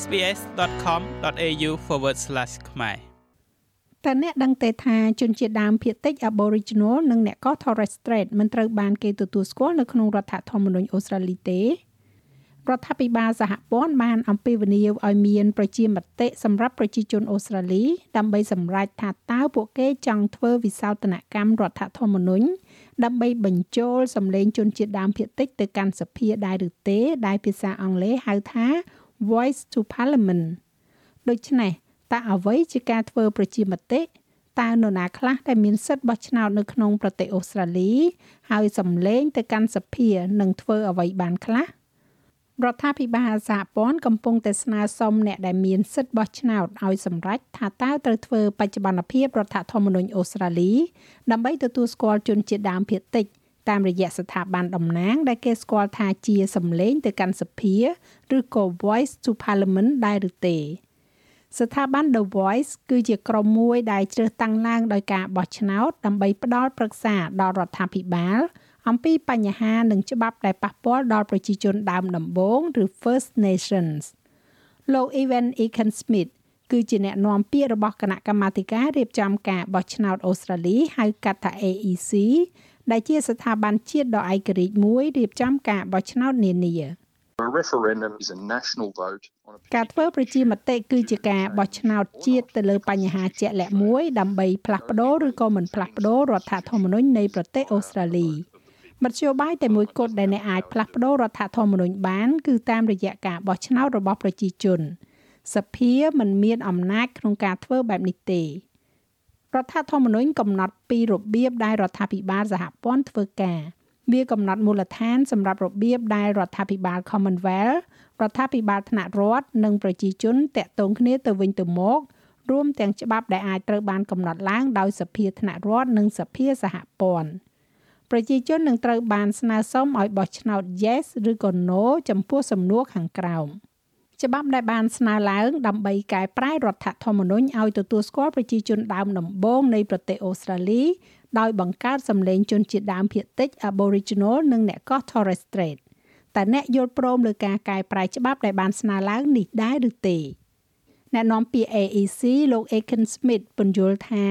sbs.com.au/ ខ្មែរតើអ្នកដឹងទេថាជនជាតិដើមភាគតិច Aboriginal និងអ្នកកោះ Torres Strait មិនត្រូវបានគេទទួលស្គាល់នៅក្នុងរដ្ឋធម្មនុញ្ញអូស្ត្រាលីទេរដ្ឋាភិបាលសហព័ន្ធបានអំពាវនាវឲ្យមានប្រជាមតិសម្រាប់ប្រជាជនអូស្ត្រាលីដើម្បីសម្រេចថាតើពួកគេចង់ធ្វើវិសោធនកម្មរដ្ឋធម្មនុញ្ញដើម្បីបញ្ចូលសម្លេងជនជាតិដើមភាគតិចទៅកាន់សភាដែរឬទេដែលភាសាអង់គ្លេសហៅថា Voice to Parliament ដូច្នេះតើអ្វីជាការធ្វើប្រជាមតិតើនរណាខ្លះដែលមានសិទ្ធិបោះឆ្នោតនៅក្នុងប្រទេសអូស្ត្រាលី ហើយសម្លេងទៅកាន់សភានឹងធ្វើអ្វីបានខ្លះរដ្ឋាភិបាលសហព័ន្ធកំពុងតែស្នើសុំអ្នកដែលមានសិទ្ធិបោះឆ្នោតឲ្យសម្រេចថាតើត្រូវធ្វើបច្ចុប្បន្នភាពរដ្ឋធម្មនុញ្ញអូស្ត្រាលីដើម្បីទទួលស្គាល់ជនជាតិដើមភាគតិច តាមរយៈស្ថាប័នតំណាង ដែលគេស្គាល់ថាជាសម្លេងទៅកាន់សភាឬក៏ Voice to Parliament ដែរឬទេ ស្ថាប័ន The Voice គឺជាក្រុមមួយដែលជ្រើសតាំងឡើងដោយការបោះឆ្នោតដើម្បីផ្ដល់ប្រឹក្សាដល់រដ្ឋាភិបាល អំពីបញ្ហានិងច្បាប់ដែលប៉ះពាល់ដល់ប្រជាជនដើមដំបូងឬ First Nations លោក Evan Ekan Smith គឺជាអ្នកនាំពាក្យរបស់គណៈកម្មាធិការរៀបចំការបោះឆ្នោតអូស្ត្រាលីហៅកាត់ថា AEC ដែលជាស្ថាប័នជាតិដ៏ឯករាជ្យមួយរៀបចំការបោះឆ្នោតនានា A referendum is a national vote on a ការធ្វើប្រជាមតិគឺជាការបោះឆ្នោតជាតិទៅលើបញ្ហាជាក់លាក់មួយដើម្បីផ្លាស់ប្ដូរឬក៏មិនផ្លាស់ប្ដូររដ្ឋធម្មនុញ្ញនៃប្រទេសអូស្ត្រាលីមធ្យោបាយតែមួយគត់ដែលអ្នកអាចផ្លាស់ប្ដូររដ្ឋធម្មនុញ្ញបានគឺតាមរយៈការបោះឆ្នោតរបស់ប្រជាជនសភាមិនមានអំណាចក្នុងការធ្វើបែបនេះទេ រដ្ឋធម្មនុញ្ញកំណត់ពីរបៀបដែលរដ្ឋាភិបាលសហព័ន្ធធ្វើការវាកំណត់មូលដ្ឋានសម្រាប់របៀបដែលរដ្ឋាភិបាល Commonwealth រដ្ឋាភិបាលថ្នាក់រដ្ឋនិងប្រជាជនតាក់ទងគ្នាទៅវិញទៅមករួមទាំងច្បាប់ដែលអាចត្រូវបានកំណត់ឡើងដោយសភាថ្នាក់រដ្ឋនិងសភាសហព័ន្ធប្រជាជននឹងត្រូវបានស្នើសុំឲ្យបោះឆ្នោត yes ឬក៏ no ចំពោះសំណួរខាងក្រោម ច្បាប់ដែលបានស្នើឡើងដើម្បីកែប្រែរដ្ឋធម្មនុញ្ញឲ្យទទួលស្គាល់ប្រជាជនដើមដំបូងនៃប្រទេសអូស្ត្រាលីដោយបង្កើតសម្លេងជនជាតិដើមភាគតិច Aboriginal និងអ្នកកោះ Torres Strait តែអ្នកយល់ព្រមលើការកែប្រែច្បាប់ដែលបានស្នើឡើងនេះដែរឬទេអ្នកនាំពាក្យ AEC លោក Aiken Smith ពន្យល់ថា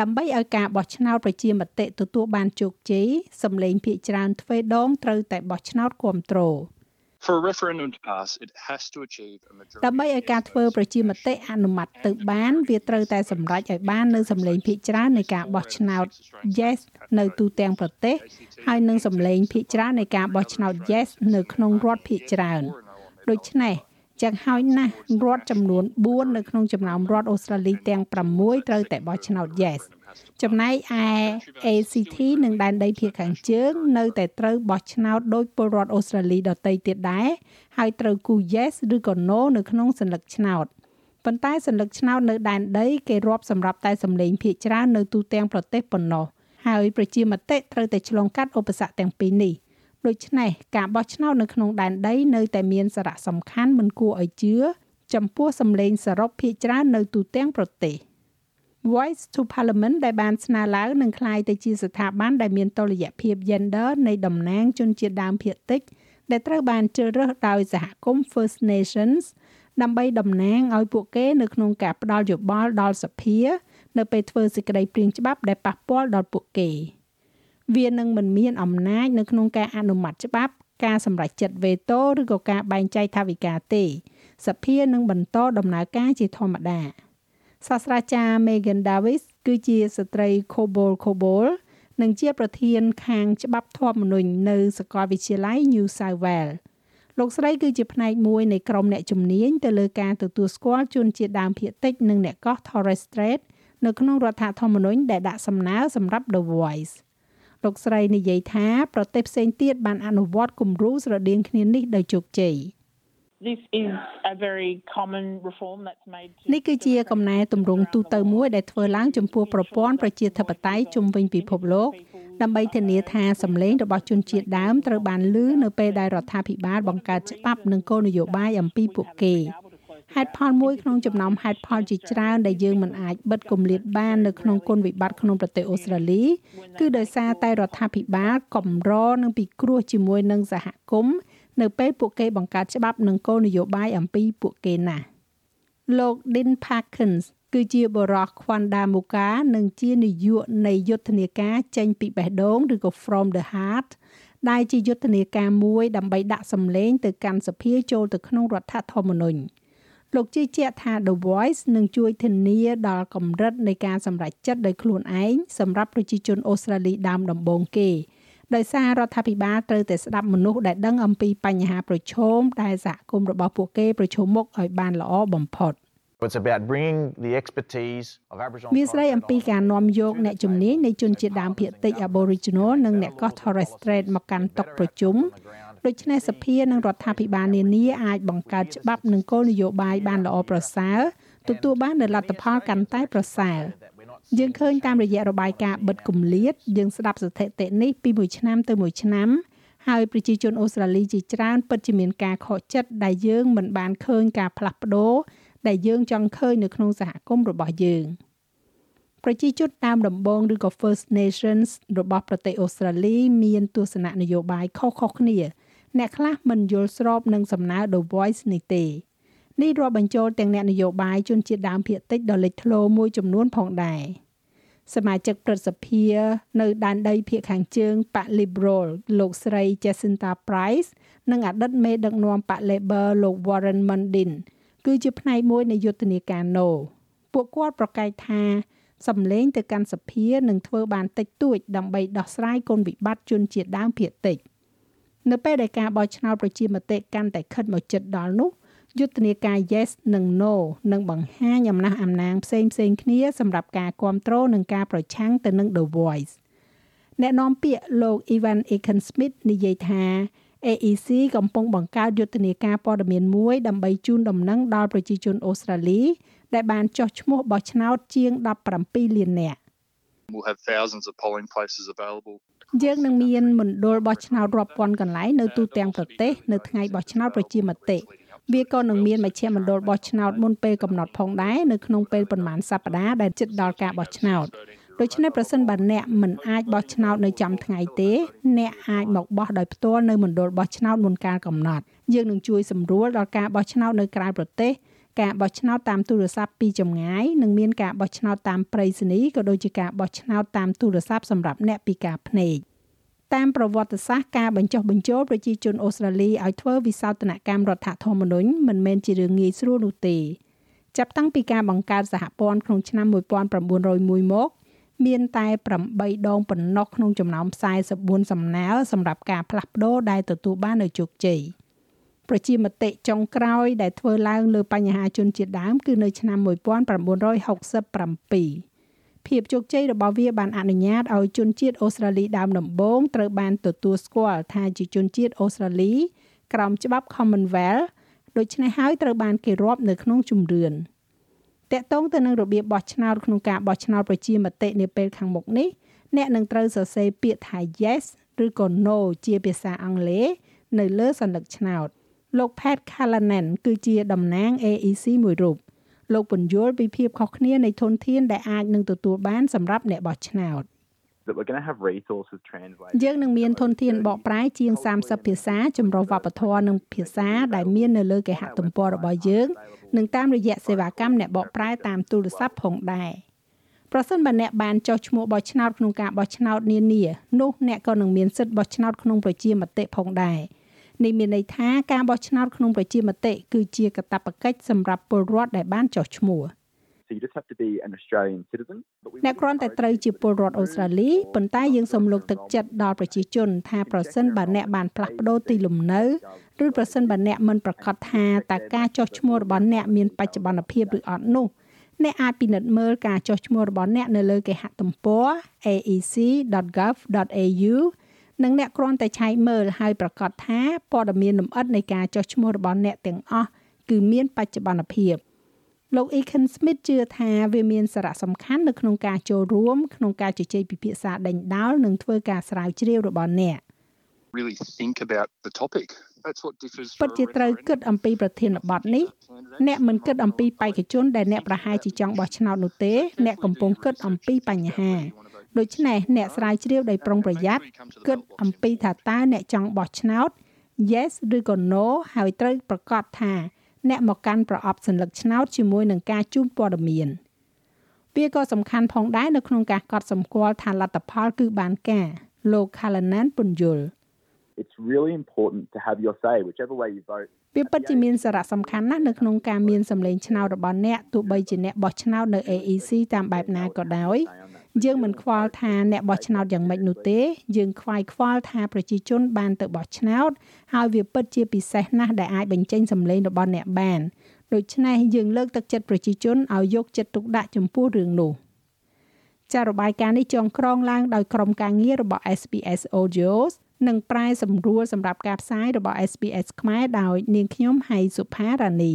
ដើម្បីឲ្យការបោះឆ្នោតប្រជាមតិទទួលបានជោគជ័យសម្លេងភាគច្រើនទ្វេដងត្រូវតែបោះឆ្នោតគ្រប់គ្រង For a referendum to pass, it has to achieve a majority. ដើម្បីឲ្យការធ្វើប្រជាមតិអនុម័តទៅបានវាត្រូវតែសម្រេចឲ្យបាននៅសម្លេងភាគច្រើននៃការបោះឆ្នោត yes នៅទូទាំងប្រទេសហើយនឹងសម្លេងភាគច្រើននៃការបោះឆ្នោត yes នៅក្នុងរដ្ឋភាគច្រើនដូច្នេះ ចឹងហើយណាស់រដ្ឋចំនួន4នៅក្នុងចំណោមរដ្ឋអូស្ត្រាលីទាំង6ត្រូវតែបោះឆ្នោត yes ចំណែកឯ ACT និងដែនដីភាគខាងជើង នៅតែត្រូវបោះឆ្នោតដោយពលរដ្ឋអូស្ត្រាលីដទៃទៀតដែរហើយត្រូវគូ yes ឬក៏ no នៅក្នុងសញ្ញកឆ្នោតប៉ុន្តែសញ្ញកឆ្នោតនៅដែនដីគេរាប់សម្រាប់តែសម្លេងភាគច្រើននៅទូទាំងប្រទេសប៉ុណ្ណោះហើយប្រជាមតិត្រូវតែឆ្លងកាត់ឧបសគ្គទាំងពីរនេះ។ ដូច្នេះការបោះឆ្នោតនៅក្នុងដែនដីនៅតែមានសារៈសំខាន់មិនគួរឲ្យជឿចំពោះសម្លេងសរុបភាគច្រើននៅទូទាំងប្រទេស Voice to Parliament ដែលបានស្នើឡើងនឹងក្លាយទៅជាស្ថាប័នដែលមានតុល្យភាព gender នៃតំណាងជនជាតិដើមភាគតិចដែលត្រូវបានជ្រើសរើសដោយសហគមន៍ First Nations ដើម្បីតំណាងឲ្យពួកគេនៅក្នុងការផ្ដល់យោបល់ដល់សភា នៅពេលធ្វើសេចក្តីព្រាងច្បាប់ដែលប៉ះពាល់ដល់ពួកគេ វានឹងមិនមានអំណាចនៅក្នុងការអនុម័តច្បាប់ការសម្រេចចិត្តវេតូឬក៏ការបែងចែកថវិកាទេសភានឹងបន្តដំណើរការជាធម្មតាសាស្ត្រាចារ្យ Megan Davis គឺជាស្ត្រី Kobol Kobol និងជាប្រធានខាងច្បាប់ធម្មនុញ្ញនៅសាកលវិទ្យាល័យ New South Wales លោកស្រីគឺជាផ្នែកមួយនៃក្រុមអ្នកជំនាញទៅលើការទទួលស្គាល់ជនជាតិដើមភាគតិចនិងអ្នកកោះ Torres Strait នៅក្នុងរដ្ឋធម្មនុញ្ញដែលដាក់សំណើសម្រាប់ The Voice លោកស្រីនិយាយថាប្រទេសផ្សេងទៀតបានអនុវត្តគំរូស្រដៀងគ្នានេះដោយជោគជ័យ។ This is a very common reform that's made នេះគឺជាកំណែទម្រង់ទូទៅមួយដែលធ្វើឡើងចំពោះប្រព័ន្ធប្រជាធិបតេយ្យជុំវិញពិភពលោកដើម្បីធានាថាសម្លេងរបស់ជនជាតិដើមត្រូវបានឮនៅពេលដែលរដ្ឋាភិបាលបង្កើតច្បាប់និងគោលនយោបាយអំពីពួកគេ ហេតុផលមួយក្នុងចំណោមហេតុផលជាច្រើនដែលយើងមិនអាចបិទគម្លាតបាននៅក្នុងគុណវិបត្តិក្នុងប្រទេសអូស្ត្រាលីគឺដោយសារតែរដ្ឋាភិបាលកំរនឹងពិគ្រោះជាមួយនឹងសហគមន៍នៅពេលពួកគេបង្កើតច្បាប់និងគោលនយោបាយអំពីពួកគេណាស់លោក Dean Parkins គឺជាបរិះ Kwanda Muka និងជានាយកនៃយុទ្ធនាការចេញពីបេះដូងឬក៏ From the Heart ដែលជាយុទ្ធនាការមួយដើម្បីដាក់សម្លេងទៅកាន់សភាចូលទៅក្នុងរដ្ឋធម្មនុញ្ញ លោកជឿជាក់ថា The Voice នឹងជួយធានាដល់កម្រិតនៃការសម្រេចចិត្តដោយខ្លួនឯងសម្រាប់ប្រជាជនអូស្ត្រាលីដើមដំបូងគេដោយសាររដ្ឋាភិបាលត្រូវតែស្ដាប់មនុស្សដែលដឹងអំពីបញ្ហាប្រឈមដែលសហគមន៍របស់ពួកគេប្រឈមមុខឲ្យបានល្អបំផុត It's about bringing the expertise of Aboriginal មានស្ដីអំពីការនាំយកអ្នកជំនាញនៃជនជាតិដើមភាគតិច Aboriginal និងអ្នកកោះ Torres Strait មកកាន់តុប្រជុំ ដូច្នេះសភានិងរដ្ឋាភិបាលនានាអាចបង្កើតច្បាប់និងគោលនយោបាយបានល្អប្រសើរទទួលបាននូវលទ្ធផលកាន់តែប្រសើរយើងឃើញតាមរយៈរបាយការណ៍បិទគម្លាតយើងស្ដាប់ស្ថិតិនេះពីមួយឆ្នាំទៅមួយឆ្នាំហើយប្រជាជនអូស្ត្រាលីជាច្រើនពិតជាមានការខកចិត្តដែលយើងមិនបានឃើញការផ្លាស់ប្ដូរដែលយើងចង់ឃើញនៅក្នុងសហគមន៍របស់យើងប្រជាជនតាមដំបងឬក៏ First Nations របស់ប្រទេសអូស្ត្រាលីមានទស្សនៈនយោបាយខុសៗគ្នា អ្នកខ្លះមិនយល់ស្របនឹងសំណើ The Voice នេះទេនេះរាប់បញ្ចូលទាំងអ្នកនយោបាយជនជាតិដើមភាគតិចដ៏លេចធ្លោមួយចំនួនផងដែរសមាជិកព្រឹទ្ធសភានៅដែនដីភាគខាងជើងបក Liberal លោកស្រី Jacinta Price និងអតីតមេដឹកនាំបក Labor លោក Warren Mundine គឺជាផ្នែកមួយនៃយុទ្ធនាការ No ពួកគាត់ប្រកែកថាសម្លេងទៅកាន់សភានឹងធ្វើបានតិចតួចដើម្បីដោះស្រាយគុណវិបត្តិជនជាតិដើមភាគតិច នៅពេលដែលការបោះឆ្នោតប្រជាមតិកាន់តែខិតមកជិតដល់នោះយុទ្ធនាការ Yes និង No នឹងបង្ហាញអំណះអំណាងផ្សេងផ្សេងគ្នាសម្រាប់ការគ្រប់គ្រងនិងការប្រឆាំងទៅនឹង The Voice អ្នកនាំពាក្យលោក Evan Aiken Smith និយាយថា AEC កំពុងបង្កើតយុទ្ធនាការព័ត៌មានមួយដើម្បីជូនដំណឹងដល់ប្រជាជនអូស្ត្រាលី ដែលបានចុះឈ្មោះបោះឆ្នោតជាង17លាននាក់ We'll have thousands of polling places available. យើងនឹងមានមណ្ឌលបោះឆ្នោតរាប់ពាន់កន្លែងនៅទូទាំងប្រទេសនៅថ្ងៃបោះឆ្នោតប្រជាមតិវាក៏នឹងមានមជ្ឈមណ្ឌលបោះឆ្នោតមុនពេលកំណត់ផងដែរនៅក្នុងពេលប្រមាណសប្តាហ៍ដែលជិតដល់ការបោះឆ្នោតដូច្នេះប្រសិនបើអ្នកមិនអាចបោះឆ្នោតនៅចំថ្ងៃទេ អ្នកអាចមកបោះដោយផ្ទាល់នៅមណ្ឌលបោះឆ្នោតមុនកាលកំណត់យើងនឹងជួយសម្រួលដល់ការបោះឆ្នោតនៅក្រៅប្រទេស ការបោះឆ្នោតតាមទូរស័ព្ទពីចម្ងាយនិងមានការបោះឆ្នោតតាមប្រៃសណីក៏ដូចជាការបោះឆ្នោតតាមទូរស័ព្ទសម្រាប់អ្នកពិការភ្នែកតាមប្រវត្តិសាស្ត្រការបញ្ចុះបញ្ចូលប្រជាជនអូស្ត្រាលីឲ្យធ្វើវិសោធនកម្មរដ្ឋធម្មនុញ្ញមិនមែនជារឿងងាយស្រួលនោះទេចាប់តាំងពីការបង្កើតសហព័ន្ធក្នុងឆ្នាំ1901មកមានតែ8ដងប៉ុណ្ណោះក្នុងចំណោម44សំណើសម្រាប់ការផ្លាស់ប្ដូរដែលទទួលបាននូវជោគជ័យ ប្រជាមតិចុងក្រោយដែលធ្វើឡើងលើបញ្ហាជនជាតិដើមគឺនៅឆ្នាំ1967ភាពជោគជ័យរបស់វាបានអនុញ្ញាតឲ្យជនជាតិអូស្ត្រាលីដើមដំបូងត្រូវបានទទួលស្គាល់ថាជាជនជាតិអូស្ត្រាលីក្រោមច្បាប់ Commonwealth ដូច្នេះហើយត្រូវបានគេរាប់នៅក្នុងជំរឿនតកតងទៅនឹងរបៀបបោះឆ្នោតក្នុងការបោះឆ្នោតប្រជាមតិនាពេលខាងមុខនេះអ្នកនឹងត្រូវសរសេរពាក្យថា yes ឬក៏ no ជាភាសាអង់គ្លេសនៅលើសញ្ញាឆ្នោត លោក Pat Callanan គឺជាតំណាង AEC មួយរូបលោកពន្យល់ពីភាពខុសគ្នានៃធនធានដែលអាចនឹងទទួលបានសម្រាប់អ្នកបោះឆ្នោត that we're going to have resources translated យើងនឹងមានធនធានបកប្រែជាង30ភាសាចម្រុះវប្បធម៌និងភាសាដែលមាននៅលើគេហទំព័ររបស់យើងនិងតាមរយៈសេវាកម្មអ្នកបកប្រែតាមទូរស័ព្ទផងដែរប្រសិនបើអ្នកបានចុះឈ្មោះបោះឆ្នោតក្នុងការបោះឆ្នោតនានានោះអ្នកក៏នឹងមានសិទ្ធិបោះឆ្នោតក្នុងប្រជាមតិផងដែរ នេះមានន័យថាការបោះឆ្នោតក្នុងប្រជាមតិគឺជាកាតព្វកិច្ចសម្រាប់ពលរដ្ឋដែលបានចុះឈ្មោះ so you just have to be an Australian citizen អ្នកគ្រាន់តែត្រូវជាពលរដ្ឋអូស្ត្រាលីប៉ុន្តែយើងសូមលើកទឹកចិត្តដល់ប្រជាជនថាប្រសិនបើអ្នកបានផ្លាស់ប្ដូរទីលំនៅឬប្រសិនបើអ្នកមិនប្រកាសថាតើការចុះឈ្មោះរបស់អ្នកមានបច្ចុប្បន្នភាពឬអត់នោះអ្នកអាចពិនិត្យមើលការចុះឈ្មោះរបស់អ្នកនៅលើគេហទំព័រ aec.gov.au និងអ្នកគ្រាន់តែឆែកមើលហើយប្រកាសថាព័ត៌មានលម្អិតនៃការចុះឈ្មោះរបស់អ្នកទាំងអស់គឺមានបច្ចុប្បន្នភាពលោក Ekin Smith ជឿថាវាមានសារៈសំខាន់នៅក្នុងការចូលរួមក្នុងការជជែកពិភាក្សាដេញដោលនិងធ្វើការស្រាវជ្រាវរបស់អ្នក Really think about the topic. That's what differs ពិតជាត្រូវគិតអំពីប្រធានបទនេះអ្នកមិនគិតអំពីបេក្ខជនដែលអ្នកប្រហែលជាចង់បោះឆ្នោតនោះទេ អ្នកកំពុងគិតអំពីបញ្ហា ដូច្នេះអ្នកស្រាវជ្រាវដោយប្រុងប្រយ័ត្នគិតអំពីថាតើអ្នកចង់បោះឆ្នោត yes ឬក៏ no ហើយត្រូវប្រកាសថាអ្នកមកកាន់ប្រអប់សញ្ញាឆ្នោតជាមួយនឹងការជូនព័ត៌មានវាក៏សំខាន់ផងដែរនៅក្នុងការកត់សម្គាល់ថាលទ្ធផលគឺបានការលោក Kalanan ពន្យល់ It's really important to have your say whichever way you vote វាពិតជាមានសារៈសំខាន់ណាស់នៅក្នុងការមានសម្លេងឆ្នោតរបស់អ្នកទោះបីជាអ្នកបោះឆ្នោតនៅ AEC តាមបែបណាក៏ដោយ យើងមិនខ្វល់ថាអ្នកបោះឆ្នោតយ៉ាងម៉េចនោះទេ យើងខ្វាយខ្វល់ថាប្រជាជនបានទៅបោះឆ្នោតហើយវាពិតជាពិសេសណាស់ដែលអាចបញ្ចេញសម្លេងរបស់អ្នកបានដូច្នេះយើងលើកទឹកចិត្តប្រជាជនឲ្យយកចិត្តទុកដាក់ចំពោះរឿងនោះចាររបាយការណ៍នេះចងក្រងឡើងដោយក្រុមការងាររបស់ SBS Audios និងប្រែសម្រួលសម្រាប់ការផ្សាយរបស់ SBS ខ្មែរដោយនាងខ្ញុំហៃសុផារ៉ានី